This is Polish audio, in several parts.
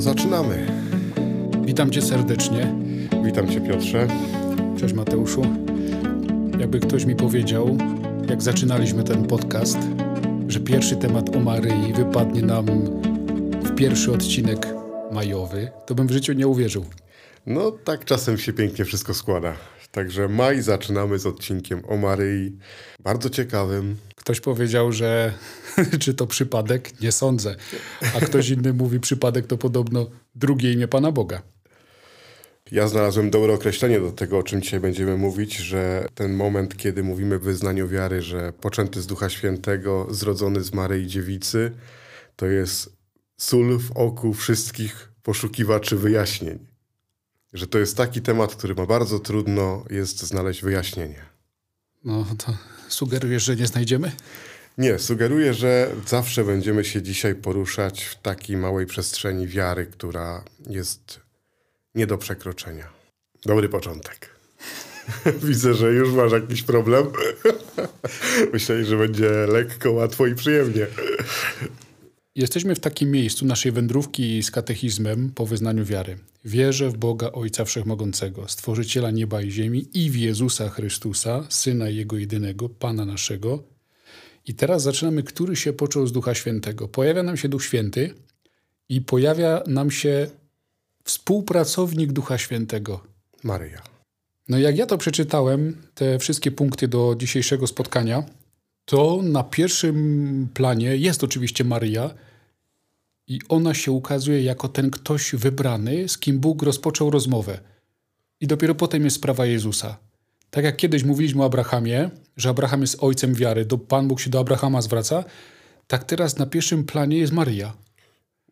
to zaczynamy. Witam cię serdecznie. Witam cię Piotrze. Cześć Mateuszu. Jakby ktoś mi powiedział, jak zaczynaliśmy ten podcast, że pierwszy temat o Maryi wypadnie nam w pierwszy odcinek majowy, to bym w życiu nie uwierzył. No tak czasem się pięknie wszystko składa. Także maj zaczynamy z odcinkiem o Maryi. Bardzo ciekawym. Ktoś powiedział, że czy to przypadek? Nie sądzę. A ktoś inny mówi przypadek to podobno drugie imię Pana Boga. Ja znalazłem dobre określenie do tego, o czym dzisiaj będziemy mówić, że ten moment, kiedy mówimy w wyznaniu wiary, że poczęty z Ducha Świętego, zrodzony z Maryi Dziewicy, to jest sól w oku wszystkich poszukiwaczy wyjaśnień. Że to jest taki temat, który ma bardzo trudno jest znaleźć wyjaśnienie. No to sugerujesz, że nie znajdziemy? Nie, sugeruję, że zawsze będziemy się dzisiaj poruszać w takiej małej przestrzeni wiary, która jest nie do przekroczenia. Dobry początek. Widzę, że już masz jakiś problem. Myślę, że będzie lekko, łatwo i przyjemnie. Jesteśmy w takim miejscu naszej wędrówki z katechizmem po wyznaniu wiary. Wierzę w Boga Ojca Wszechmogącego, Stworzyciela nieba i ziemi i w Jezusa Chrystusa, Syna Jego jedynego, Pana naszego. I teraz zaczynamy, który się począł z Ducha Świętego. Pojawia nam się Duch Święty i pojawia nam się współpracownik Ducha Świętego. Maryja. No jak ja to przeczytałem, te wszystkie punkty do dzisiejszego spotkania, to na pierwszym planie jest oczywiście Maryja i ona się ukazuje jako ten ktoś wybrany, z kim Bóg rozpoczął rozmowę. I dopiero potem jest sprawa Jezusa. Tak jak kiedyś mówiliśmy o Abrahamie, że Abraham jest ojcem wiary, do Pan Bóg się do Abrahama zwraca, tak teraz na pierwszym planie jest Maryja.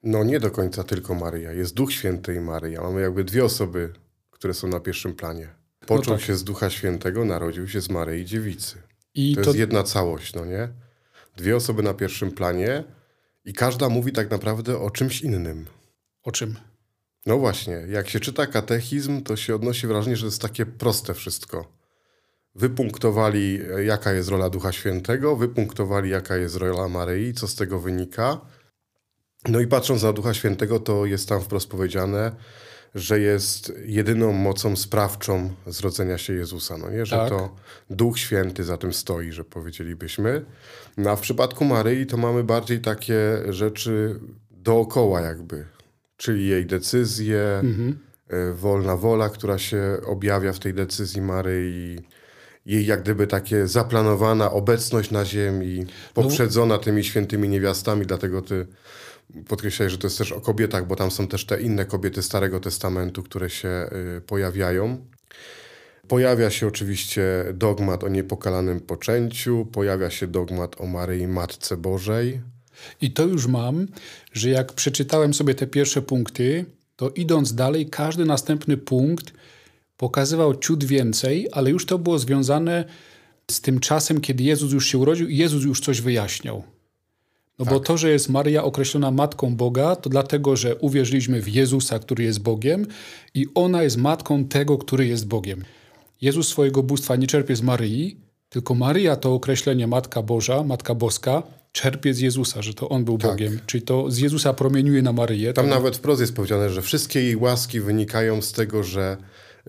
No nie do końca tylko Maryja. Jest Duch Święty i Maryja. Mamy jakby dwie osoby, które są na pierwszym planie. Począł No tak. się z Ducha Świętego, narodził się z Maryi Dziewicy. I To, to, jest jedna całość, no nie? Dwie osoby na pierwszym planie i każda mówi tak naprawdę o czymś innym. o czym? No właśnie, jak się czyta katechizm, to się odnosi wrażenie, że jest takie proste wszystko. Wypunktowali, e, jaka jest rola Ducha Świętego, wypunktowali, jaka jest rola Maryi, co z tego wynika. No i patrząc na Ducha Świętego, to jest tam wprost powiedziane, że jest jedyną mocą sprawczą zrodzenia się Jezusa. No nie? Że Tak. to Duch Święty za tym stoi, że powiedzielibyśmy. No a w przypadku Maryi to mamy bardziej takie rzeczy dookoła jakby. Czyli jej decyzje, y, wolna wola, która się objawia w tej decyzji Maryi, jej jak gdyby takie zaplanowana obecność na ziemi, poprzedzona tymi świętymi niewiastami, dlatego ty podkreślaj, że to jest też o kobietach, bo tam są też te inne kobiety Starego Testamentu, które się y, pojawiają. Pojawia się oczywiście dogmat o niepokalanym poczęciu, pojawia się dogmat o Maryi Matce Bożej. I to już mam, że jak przeczytałem sobie te pierwsze punkty, to idąc dalej, każdy następny punkt pokazywał ciut więcej, ale już to było związane z tym czasem, kiedy Jezus już się urodził i Jezus już coś wyjaśniał. No bo to, że jest Maria określona matką Boga, to dlatego, że uwierzyliśmy w Jezusa, który jest Bogiem i ona jest matką tego, który jest Bogiem. Jezus swojego bóstwa nie czerpie z Maryi, tylko Maryja to określenie Matka Boża, Matka Boska, czerpie z Jezusa, że to On był Bogiem. Czyli to z Jezusa promieniuje na Maryję. Tam Tak? nawet wprost jest powiedziane, że wszystkie jej łaski wynikają z tego, że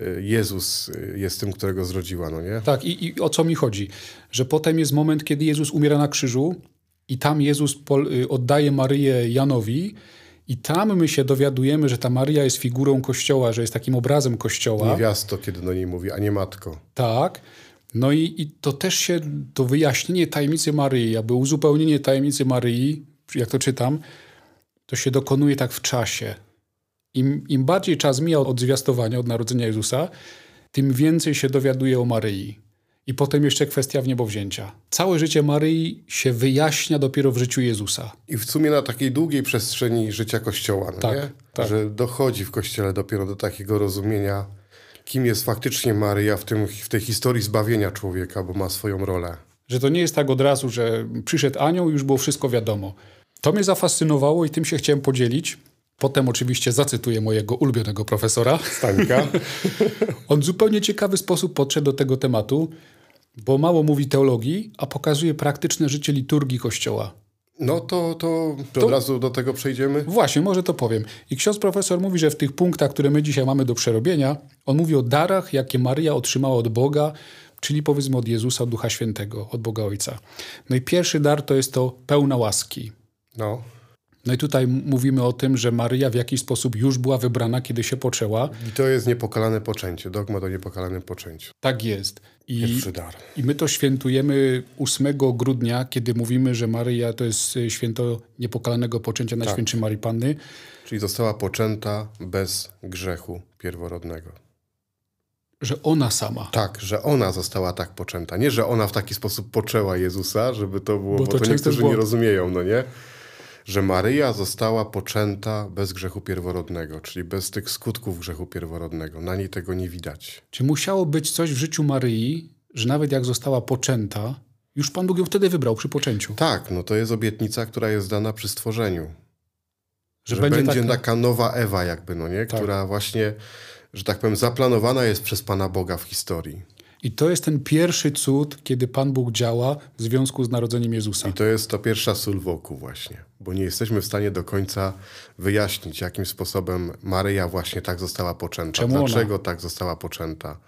y, Jezus y, jest tym, którego zrodziła, no nie? Tak, i, i o co mi chodzi? Że potem jest moment, kiedy Jezus umiera na krzyżu i tam Jezus y, oddaje Maryję Janowi i tam my się dowiadujemy, że ta Maryja jest figurą Kościoła, że jest takim obrazem Kościoła. Niewiasto, kiedy do niej mówi, a nie matko. Tak. No i, i to też się, to wyjaśnienie tajemnicy Maryi, aby uzupełnienie tajemnicy Maryi, jak to czytam, to się dokonuje tak w czasie. Im, Im bardziej czas mija od zwiastowania, od narodzenia Jezusa, tym więcej się dowiaduje o Maryi. I potem jeszcze kwestia wniebowzięcia. Całe życie Maryi się wyjaśnia dopiero w życiu Jezusa. I w sumie na takiej długiej przestrzeni życia Kościoła, no Tak, nie? tak. Że dochodzi w Kościele dopiero do takiego rozumienia, kim jest faktycznie Maryja w, tym, w tej historii zbawienia człowieka, bo ma swoją rolę. Że to nie jest tak od razu, że przyszedł anioł i już było wszystko wiadomo. To mnie zafascynowało i tym się chciałem podzielić. Potem oczywiście zacytuję mojego ulubionego profesora. Stańka? On w zupełnie ciekawy sposób podszedł do tego tematu, bo mało mówi teologii, a pokazuje praktyczne życie liturgii Kościoła. No to, to, to od razu do tego przejdziemy. Właśnie, może to powiem. I ksiądz profesor mówi, że w tych punktach, które my dzisiaj mamy do przerobienia, on mówi o darach, jakie Maryja otrzymała od Boga, czyli powiedzmy od Jezusa, od Ducha Świętego, od Boga Ojca. No i pierwszy dar to jest to pełna łaski. No. No i tutaj mówimy o tym, że Maryja w jakiś sposób już była wybrana, kiedy się poczęła. I to jest niepokalane poczęcie, dogma o niepokalanym poczęciu. Tak jest. I. I my to świętujemy 8 grudnia, kiedy mówimy, że Maryja to jest święto niepokalanego poczęcia Najświętszej tak. Marii Panny. Czyli została poczęta bez grzechu pierworodnego. Że ona sama. Tak, że ona została tak poczęta. Nie, że ona w taki sposób poczęła Jezusa, żeby to było, bo, bo to, to niektórzy nie rozumieją, no nie? Że Maryja została poczęta bez grzechu pierworodnego, czyli bez tych skutków grzechu pierworodnego. Na niej tego nie widać. Czy musiało być coś w życiu Maryi, że nawet jak została poczęta, już Pan Bóg ją wtedy wybrał przy poczęciu? Tak, no to jest obietnica, która jest dana przy stworzeniu. Że, że będzie, będzie taka... taka... nowa Ewa jakby, no nie? Tak. Która właśnie, że tak powiem, zaplanowana jest przez Pana Boga w historii. I to jest ten pierwszy cud, kiedy Pan Bóg działa w związku z narodzeniem Jezusa. I to jest to pierwsza sól wokół właśnie, bo nie jesteśmy w stanie do końca wyjaśnić, jakim sposobem Maryja właśnie tak została poczęta. Czemu Dlaczego ona? tak została poczęta?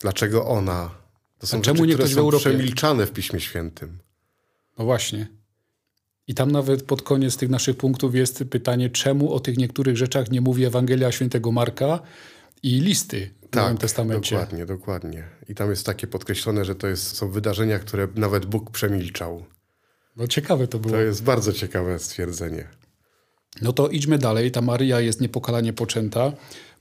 Dlaczego ona? To są A czemu rzeczy, nie które są w przemilczane w Piśmie Świętym. No właśnie. I tam nawet pod koniec tych naszych punktów jest pytanie, czemu o tych niektórych rzeczach nie mówi Ewangelia Świętego Marka i listy w tak, Nowym Testamencie. Dokładnie, dokładnie. I tam jest takie podkreślone, że to jest, są wydarzenia, które nawet Bóg przemilczał. No ciekawe to było. To jest bardzo ciekawe stwierdzenie. No to idźmy dalej. Ta Maria jest niepokalanie poczęta.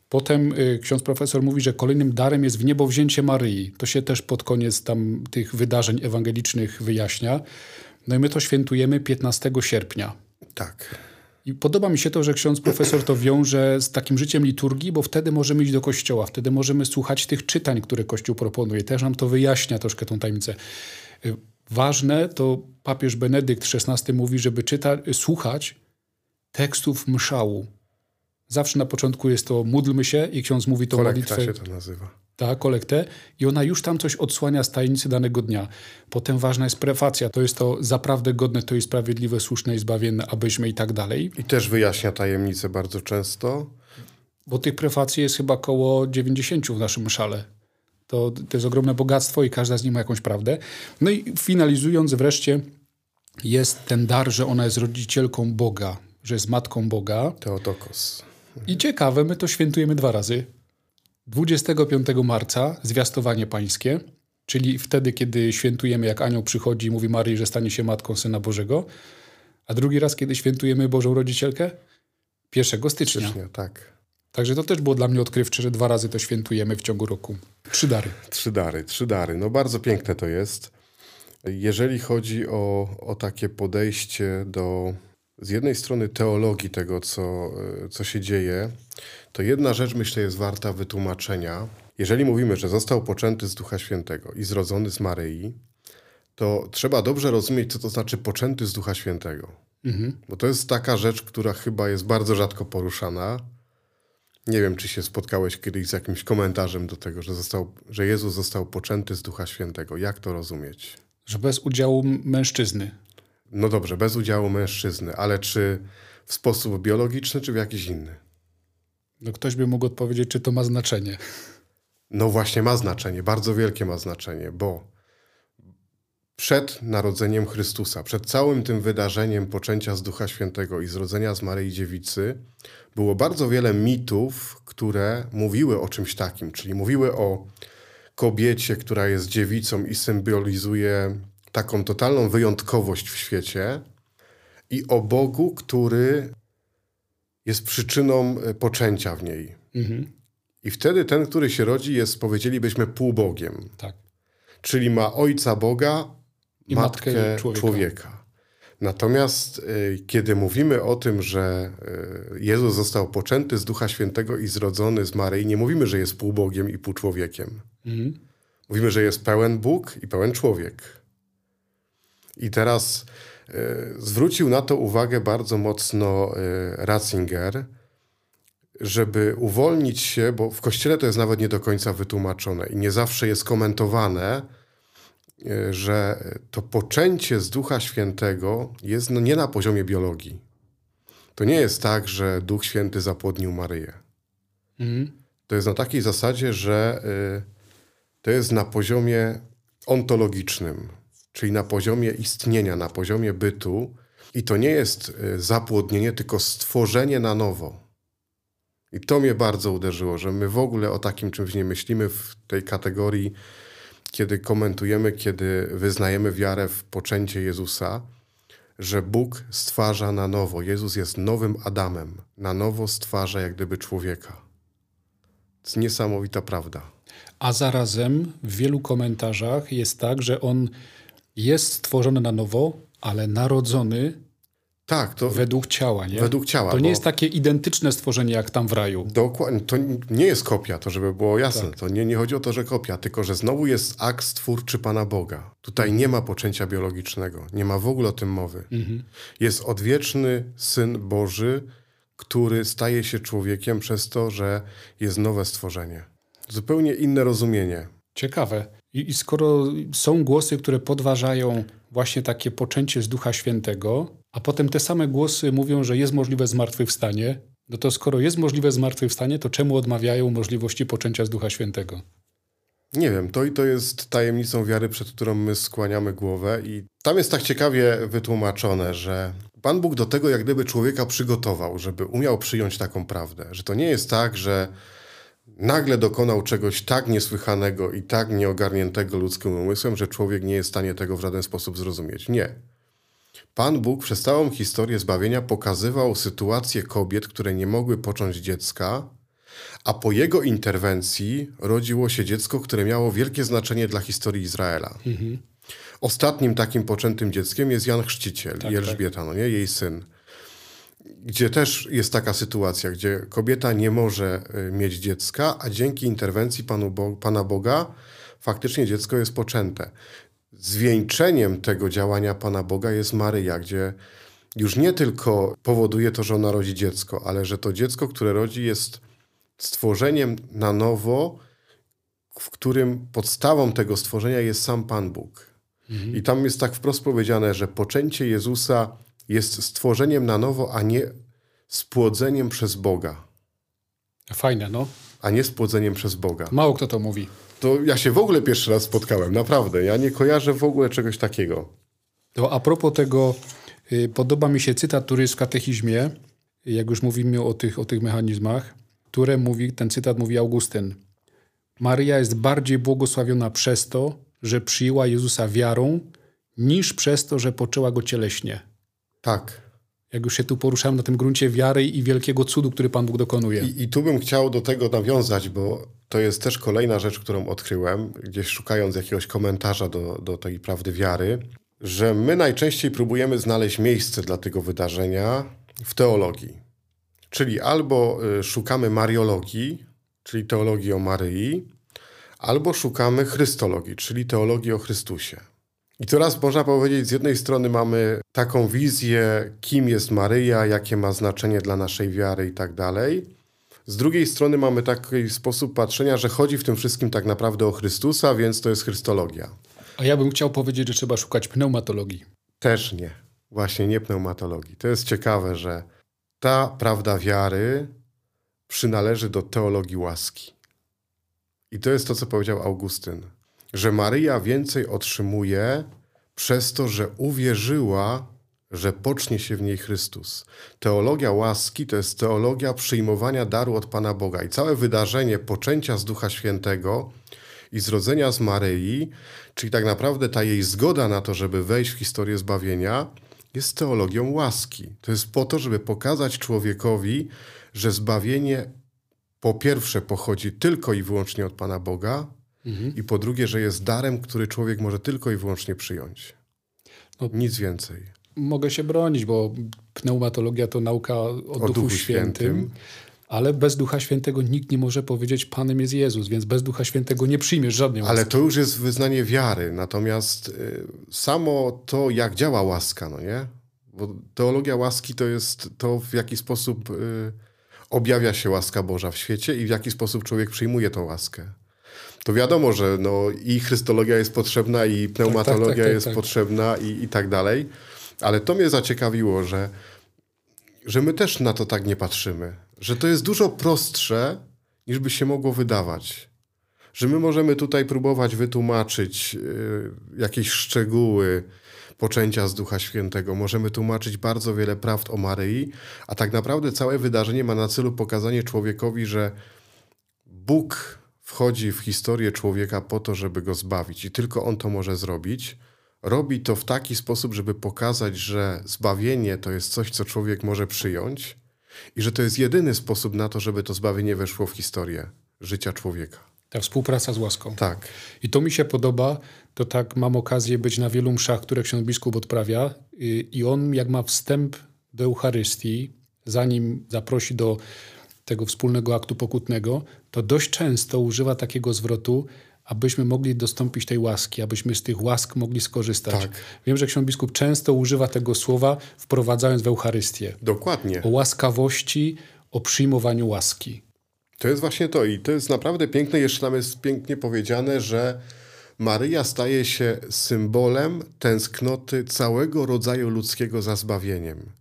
Potem y, ksiądz profesor mówi, że kolejnym darem jest w niebo wzięcie Maryi. To się też pod koniec tam tych wydarzeń ewangelicznych wyjaśnia. No i my to świętujemy 15 sierpnia. Tak. I podoba mi się to, że ksiądz profesor to wiąże z takim życiem liturgii, bo wtedy możemy iść do kościoła, wtedy możemy słuchać tych czytań, które Kościół proponuje. Też nam to wyjaśnia troszkę tą tajemnicę. Y, ważne to papież Benedykt XVI mówi, żeby czyta, słuchać tekstów mszału. Zawsze na początku jest to módlmy się i ksiądz mówi to Kolekta modlitwę. się to nazywa tak, kolektę i ona już tam coś odsłania z tajemnicy danego dnia. Potem ważna jest prefacja, to jest to zaprawdę godne, to jest sprawiedliwe, słuszne i zbawienne, abyśmy i tak dalej. I też wyjaśnia tajemnicę bardzo często. Bo tych prefacji jest chyba około 90 w naszym szale. To, to jest ogromne bogactwo i każda z nich ma jakąś prawdę. No i finalizując wreszcie jest ten dar, że ona jest rodzicielką Boga, że jest matką Boga. Teotokos. I ciekawe, my to świętujemy dwa razy. 25 marca zwiastowanie pańskie, czyli wtedy, kiedy świętujemy, jak anioł przychodzi i mówi Marii, że stanie się matką Syna Bożego. A drugi raz, kiedy świętujemy Bożą Rodzicielkę? 1 stycznia. stycznia tak. Także to też było dla mnie odkrywcze, że dwa razy to świętujemy w ciągu roku. Trzy dary. Trzy dary, trzy dary. No bardzo piękne to jest. Jeżeli chodzi o, o takie podejście do z jednej strony teologii tego, co, co się dzieje, to jedna rzecz myślę jest warta wytłumaczenia. Jeżeli mówimy, że został poczęty z Ducha Świętego i zrodzony z Maryi, to trzeba dobrze rozumieć, co to znaczy poczęty z Ducha Świętego. Mhm. Bo to jest taka rzecz, która chyba jest bardzo rzadko poruszana. Nie wiem, czy się spotkałeś kiedyś z jakimś komentarzem do tego, że, został, że Jezus został poczęty z Ducha Świętego. Jak to rozumieć? Że bez udziału mężczyzny. No dobrze, bez udziału mężczyzny, ale czy w sposób biologiczny, czy w jakiś inny? No ktoś by mógł odpowiedzieć, czy to ma znaczenie. No właśnie ma znaczenie, bardzo wielkie ma znaczenie, bo przed narodzeniem Chrystusa, przed całym tym wydarzeniem poczęcia z Ducha Świętego i zrodzenia z Maryi Dziewicy, było bardzo wiele mitów, które mówiły o czymś takim, czyli mówiły o kobiecie, która jest dziewicą i symbolizuje taką totalną wyjątkowość w świecie, i o Bogu, który jest przyczyną e, poczęcia w niej. Mhm. I wtedy ten, który się rodzi, jest, powiedzielibyśmy, półbogiem. Tak. Czyli ma ojca Boga, I matkę, matkę człowieka. człowieka. Natomiast y, kiedy mówimy o tym, że y, Jezus został poczęty z Ducha Świętego i zrodzony z Maryi, nie mówimy, że jest półbogiem i półczłowiekiem. Mhm. Mówimy, że jest pełen Bóg i pełen człowiek. I teraz E, zwrócił na to uwagę bardzo mocno e, Ratzinger, żeby uwolnić się, bo w kościele to jest nawet nie do końca wytłumaczone i nie zawsze jest komentowane, e, że to poczęcie z Ducha Świętego jest no nie na poziomie biologii. To nie jest tak, że Duch Święty zapłodnił Maryję. Mhm. To jest na takiej zasadzie, że y, to jest na poziomie ontologicznym, czyli na poziomie istnienia, na poziomie bytu. I to nie jest y, zapłodnienie, tylko stworzenie na nowo. I to mnie bardzo uderzyło, że my w ogóle o takim czymś nie myślimy w tej kategorii, kiedy komentujemy, kiedy wyznajemy wiarę w poczęcie Jezusa, że Bóg stwarza na nowo. Jezus jest nowym Adamem. Na nowo stwarza jak gdyby człowieka. To jest niesamowita prawda. A zarazem w wielu komentarzach jest tak, że on jest stworzony na nowo, ale narodzony tak, to według ciała, nie? Według ciała. To nie jest takie identyczne stworzenie jak tam w raju. Dokładnie. To nie jest kopia, to żeby było jasne. Tak. To nie, nie chodzi o to, że kopia, tylko że znowu jest akt stwórczy Pana Boga. Tutaj nie ma poczęcia biologicznego. Nie ma w ogóle o tym mowy. Mhm. Jest odwieczny Syn Boży, który staje się człowiekiem przez to, że jest nowe stworzenie. Zupełnie inne rozumienie. Ciekawe. I, I, skoro są głosy, które podważają właśnie takie poczęcie z Ducha Świętego, a potem te same głosy mówią, że jest możliwe zmartwychwstanie, no to skoro jest możliwe zmartwychwstanie, to czemu odmawiają możliwości poczęcia z Ducha Świętego? Nie wiem, to i to jest tajemnicą wiary, przed którą my skłaniamy głowę i tam jest tak ciekawie wytłumaczone, że Pan Bóg do tego jak gdyby człowieka przygotował, żeby umiał przyjąć taką prawdę, że to nie jest tak, że nagle dokonał czegoś tak niesłychanego i tak nieogarniętego ludzkim umysłem, że człowiek nie jest w stanie tego w żaden sposób zrozumieć. Nie. Pan Bóg przez całą historię zbawienia pokazywał sytuację kobiet, które nie mogły począć dziecka, a po jego interwencji rodziło się dziecko, które miało wielkie znaczenie dla historii Izraela. Mhm. Ostatnim takim poczętym dzieckiem jest Jan Chrzciciel tak, i Elżbieta, tak. no nie? jej syn. Gdzie też jest taka sytuacja, gdzie kobieta nie może y, mieć dziecka, a dzięki interwencji Panu Bo Pana Boga faktycznie dziecko jest poczęte zwieńczeniem tego działania Pana Boga jest Maryja, gdzie już nie tylko powoduje to, że ona rodzi dziecko, ale że to dziecko, które rodzi, jest stworzeniem na nowo, w którym podstawą tego stworzenia jest sam Pan Bóg. Mhm. I tam jest tak wprost powiedziane, że poczęcie Jezusa jest stworzeniem na nowo, a nie spłodzeniem przez Boga. Fajne, no. A nie spłodzeniem przez Boga. Mało kto to mówi to ja się w ogóle pierwszy raz spotkałem, naprawdę. Ja nie kojarzę w ogóle czegoś takiego. To a propos tego, y, podoba mi się cytat, który jest w katechizmie, jak już mówimy o tych, o tych mechanizmach, które mówi, ten cytat mówi Augustyn. Maryja jest bardziej błogosławiona przez to, że przyjęła Jezusa wiarą, niż przez to, że poczęła go cieleśnie. Tak. Jak już się tu poruszałem na tym gruncie wiary i wielkiego cudu, który Pan Bóg dokonuje. I, I tu bym chciał do tego nawiązać, bo to jest też kolejna rzecz, którą odkryłem, gdzieś szukając jakiegoś komentarza do, do tej prawdy wiary, że my najczęściej próbujemy znaleźć miejsce dla tego wydarzenia w teologii. Czyli albo y, szukamy mariologii, czyli teologii o Maryi, albo szukamy chrystologii, czyli teologii o Chrystusie. I teraz można powiedzieć, z jednej strony mamy taką wizję, kim jest Maryja, jakie ma znaczenie dla naszej wiary i tak dalej. Z drugiej strony mamy taki sposób patrzenia, że chodzi w tym wszystkim tak naprawdę o Chrystusa, więc to jest Chrystologia. A ja bym chciał powiedzieć, że trzeba szukać pneumatologii. Też nie. Właśnie nie pneumatologii. To jest ciekawe, że ta prawda wiary przynależy do teologii łaski. I to jest to, co powiedział Augustyn że Maryja więcej otrzymuje przez to, że uwierzyła, że pocznie się w niej Chrystus. Teologia łaski to jest teologia przyjmowania daru od Pana Boga. I całe wydarzenie poczęcia z Ducha Świętego i zrodzenia z Maryi, czyli tak naprawdę ta jej zgoda na to, żeby wejść w historię zbawienia, jest teologią łaski. To jest po to, żeby pokazać człowiekowi, że zbawienie po pierwsze pochodzi tylko i wyłącznie od Pana Boga, Mhm. I po drugie, że jest darem, który człowiek może tylko i wyłącznie przyjąć. No, Nic więcej. Mogę się bronić, bo pneumatologia to nauka o, o Duchu, Duchu Świętym. Świętym. Ale bez Ducha Świętego nikt nie może powiedzieć, Panem jest Jezus, więc bez Ducha Świętego nie przyjmiesz żadnej łaski. Ale to już jest wyznanie wiary. Natomiast y, samo to, jak działa łaska, no nie? Bo teologia łaski to jest to, w jaki sposób y, objawia się łaska Boża w świecie i w jaki sposób człowiek przyjmuje tą łaskę. To wiadomo, że no, i chrystologia jest potrzebna, i pneumatologia tak, tak, tak, jest tak. potrzebna i, i tak dalej. Ale to mnie zaciekawiło, że, że my też na to tak nie patrzymy. Że to jest dużo prostsze, niż by się mogło wydawać. Że my możemy tutaj próbować wytłumaczyć y, jakieś szczegóły poczęcia z Ducha Świętego. Możemy tłumaczyć bardzo wiele prawd o Maryi, a tak naprawdę całe wydarzenie ma na celu pokazanie człowiekowi, że Bóg wchodzi w historię człowieka po to, żeby go zbawić i tylko on to może zrobić. Robi to w taki sposób, żeby pokazać, że zbawienie to jest coś, co człowiek może przyjąć i że to jest jedyny sposób na to, żeby to zbawienie weszło w historię życia człowieka. Ta współpraca z łaską. Tak. I to mi się podoba. To tak mam okazję być na wielu mszach, które ksiądz biskup odprawia i on jak ma wstęp do Eucharystii, zanim zaprosi do tego wspólnego aktu pokutnego, to dość często używa takiego zwrotu, abyśmy mogli dostąpić tej łaski, abyśmy z tych łask mogli skorzystać. Tak. Wiem, że ksiądz biskup często używa tego słowa, wprowadzając w Eucharystię. Dokładnie. O łaskawości, o przyjmowaniu łaski. To jest właśnie to i to jest naprawdę piękne. Jeszcze tam jest pięknie powiedziane, że Maryja staje się symbolem tęsknoty całego rodzaju ludzkiego za zbawieniem.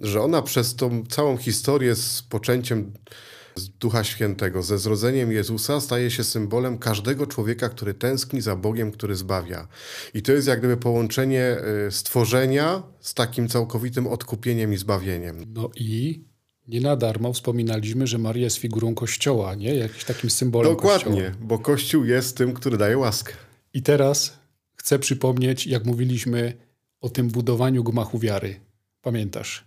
Że ona przez tą całą historię z poczęciem z Ducha Świętego, ze zrodzeniem Jezusa, staje się symbolem każdego człowieka, który tęskni za Bogiem, który zbawia. I to jest jak gdyby połączenie y, stworzenia z takim całkowitym odkupieniem i zbawieniem. No i nie na darmo wspominaliśmy, że Maria jest figurą Kościoła, nie? Jakimś takim symbolem Dokładnie, Kościoła. bo Kościół jest tym, który daje łaskę. I teraz chcę przypomnieć, jak mówiliśmy o tym budowaniu gmachu wiary. Pamiętasz?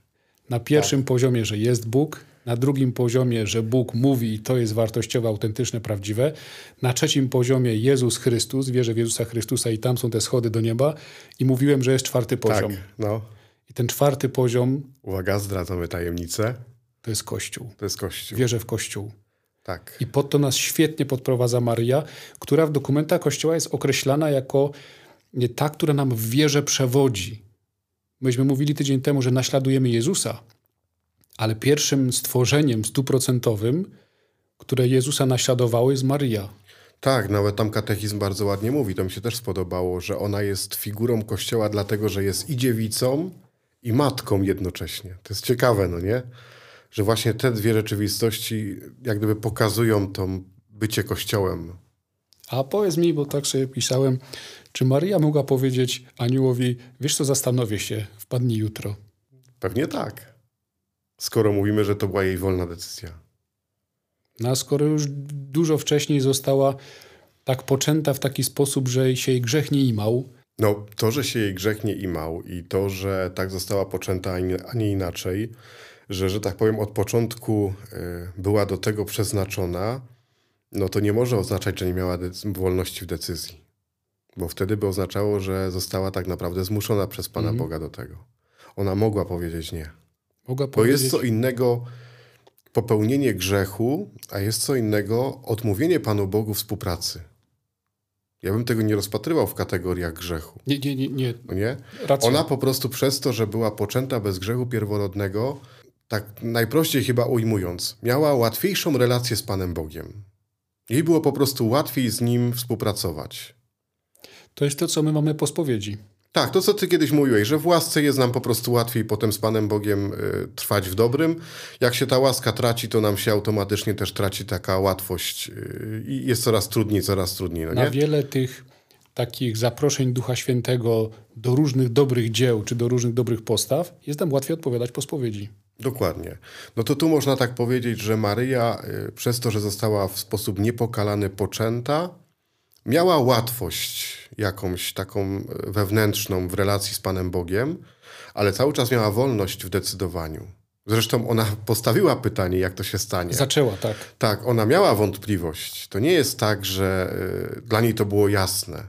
Na pierwszym tak. poziomie, że jest Bóg, na drugim poziomie, że Bóg mówi i to jest wartościowe, autentyczne, prawdziwe. Na trzecim poziomie Jezus Chrystus, wierzę w Jezusa Chrystusa i tam są te schody do nieba. I mówiłem, że jest czwarty poziom. Tak, no. I ten czwarty poziom... Uwaga, zdradzamy tajemnicę. To jest Kościół. To jest Kościół. Wierzę w Kościół. Tak. I pod to nas świetnie podprowadza Maria, która w dokumentach Kościoła jest określana jako ta, która nam w wierze przewodzi. Myśmy mówili tydzień temu, że naśladujemy Jezusa, ale pierwszym stworzeniem stuprocentowym, które Jezusa naśladowało, jest Maria. Tak, nawet tam katechizm bardzo ładnie mówi, to mi się też spodobało, że ona jest figurą Kościoła, dlatego że jest i dziewicą, i matką jednocześnie. To jest ciekawe, no nie? Że właśnie te dwie rzeczywistości jak gdyby pokazują to bycie Kościołem. A powiedz mi, bo tak sobie pisałem, czy Maria mogła powiedzieć aniołowi, wiesz co, zastanowię się, wpadnij jutro? Pewnie tak skoro mówimy, że to była jej wolna decyzja. No a skoro już dużo wcześniej została tak poczęta w taki sposób, że się jej grzech nie imał. No, to, że się jej grzech nie imał i to, że tak została poczęta, a nie inaczej, że, że tak powiem, od początku y, była do tego przeznaczona, no to nie może oznaczać, że nie miała wolności w decyzji. Bo wtedy by oznaczało, że została tak naprawdę zmuszona przez Pana mm. Boga do tego. Ona mogła powiedzieć nie. Mogła Bo powiedzieć... jest co innego popełnienie grzechu, a jest co innego odmówienie Panu Bogu współpracy. Ja bym tego nie rozpatrywał w kategoriach grzechu. Nie, nie, nie. nie. No nie? Ona po prostu przez to, że była poczęta bez grzechu pierworodnego, tak najprościej chyba ujmując, miała łatwiejszą relację z Panem Bogiem. Jej było po prostu łatwiej z Nim współpracować. To jest to, co my mamy po spowiedzi. Tak, to co ty kiedyś mówiłeś, że w łasce jest nam po prostu łatwiej potem z Panem Bogiem y, trwać w dobrym. Jak się ta łaska traci, to nam się automatycznie też traci taka łatwość y, i jest coraz trudniej, coraz trudniej. No Na wiele tych takich zaproszeń Ducha Świętego do różnych dobrych dzieł czy do różnych dobrych postaw jest nam łatwiej odpowiadać po spowiedzi. Dokładnie. No to tu można tak powiedzieć, że Maryja y, przez to, że została w sposób niepokalany poczęta, miała łatwość jakąś taką wewnętrzną w relacji z Panem Bogiem, ale cały czas miała wolność w decydowaniu. Zresztą ona postawiła pytanie, jak to się stanie. Zaczęła, tak. Tak, ona miała wątpliwość. To nie jest tak, że y, dla niej to było jasne.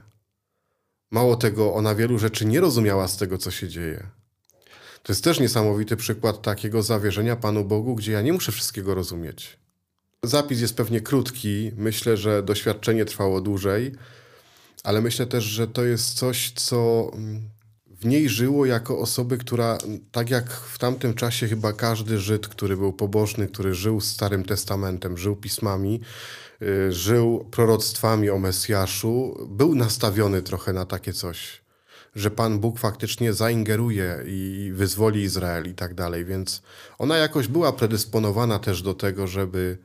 Mało tego, ona wielu rzeczy nie rozumiała z tego, co się dzieje. To jest też niesamowity przykład takiego zawierzenia Panu Bogu, gdzie ja nie muszę wszystkiego rozumieć. Zapis jest pewnie krótki, myślę, że doświadczenie trwało dłużej, ale myślę też, że to jest coś, co mm, w niej żyło jako osoby, która, tak jak w tamtym czasie chyba każdy Żyd, który był pobożny, który żył Starym Testamentem, żył pismami, y, żył proroctwami o Mesjaszu, był nastawiony trochę na takie coś, że Pan Bóg faktycznie zaingeruje i wyzwoli Izrael i tak dalej, więc ona jakoś była predysponowana też do tego, żeby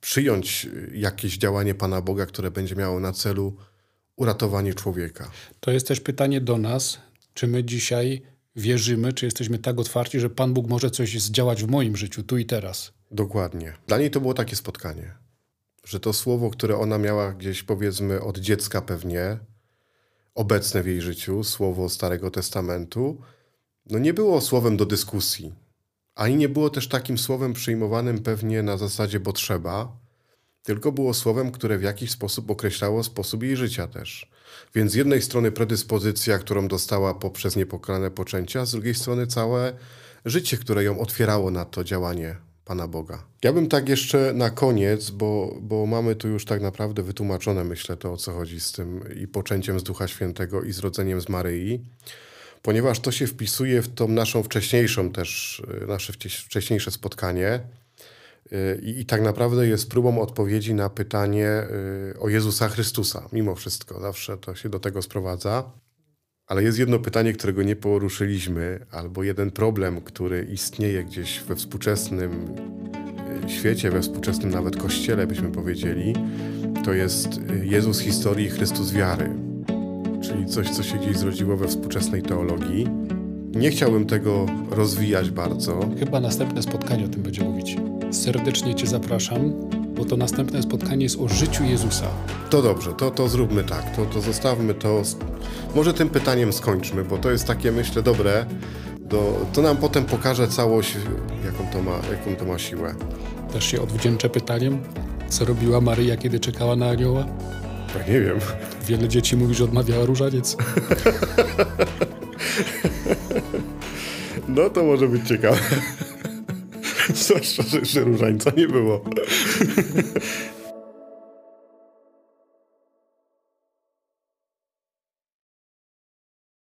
przyjąć jakieś działanie Pana Boga, które będzie miało na celu uratowanie człowieka. To jest też pytanie do nas, czy my dzisiaj wierzymy, czy jesteśmy tak otwarci, że Pan Bóg może coś zdziałać w moim życiu, tu i teraz. Dokładnie. Dla niej to było takie spotkanie, że to słowo, które ona miała gdzieś powiedzmy od dziecka pewnie, obecne w jej życiu, słowo Starego Testamentu, no nie było słowem do dyskusji, ani nie było też takim słowem przyjmowanym pewnie na zasadzie bo trzeba, tylko było słowem, które w jakiś sposób określało sposób jej życia też. Więc z jednej strony predyspozycja, którą dostała poprzez niepokalane poczęcia, z drugiej strony całe życie, które ją otwierało na to działanie Pana Boga. Ja bym tak jeszcze na koniec, bo, bo mamy tu już tak naprawdę wytłumaczone, myślę, to o co chodzi z tym i poczęciem z Ducha Świętego i zrodzeniem z Maryi, ponieważ to się wpisuje w tą naszą wcześniejszą też, nasze wcześniejsze spotkanie, i, I, tak naprawdę jest próbą odpowiedzi na pytanie y, o Jezusa Chrystusa, mimo wszystko. Zawsze to się do tego sprowadza. Ale jest jedno pytanie, którego nie poruszyliśmy, albo jeden problem, który istnieje gdzieś we współczesnym y, świecie, we współczesnym nawet kościele, byśmy powiedzieli. To jest y, Jezus historii, Chrystus wiary. Czyli coś, co się gdzieś zrodziło we współczesnej teologii. Nie chciałbym tego rozwijać bardzo. Chyba następne spotkanie o tym będzie mówić. Serdecznie Cię zapraszam, bo to następne spotkanie jest o życiu Jezusa. To dobrze, to, to zróbmy tak, to, to zostawmy to. Może tym pytaniem skończmy, bo to jest takie, myślę, dobre. Do, to nam potem pokaże całość, jaką to, ma, jaką to ma siłę. Też się odwdzięczę pytaniem, co robiła Maryja, kiedy czekała na anioła? Ja nie wiem. Wiele dzieci mówi, że odmawiała różaniec. No to może być ciekawe. Zwłaszcza, że, że różańca nie było.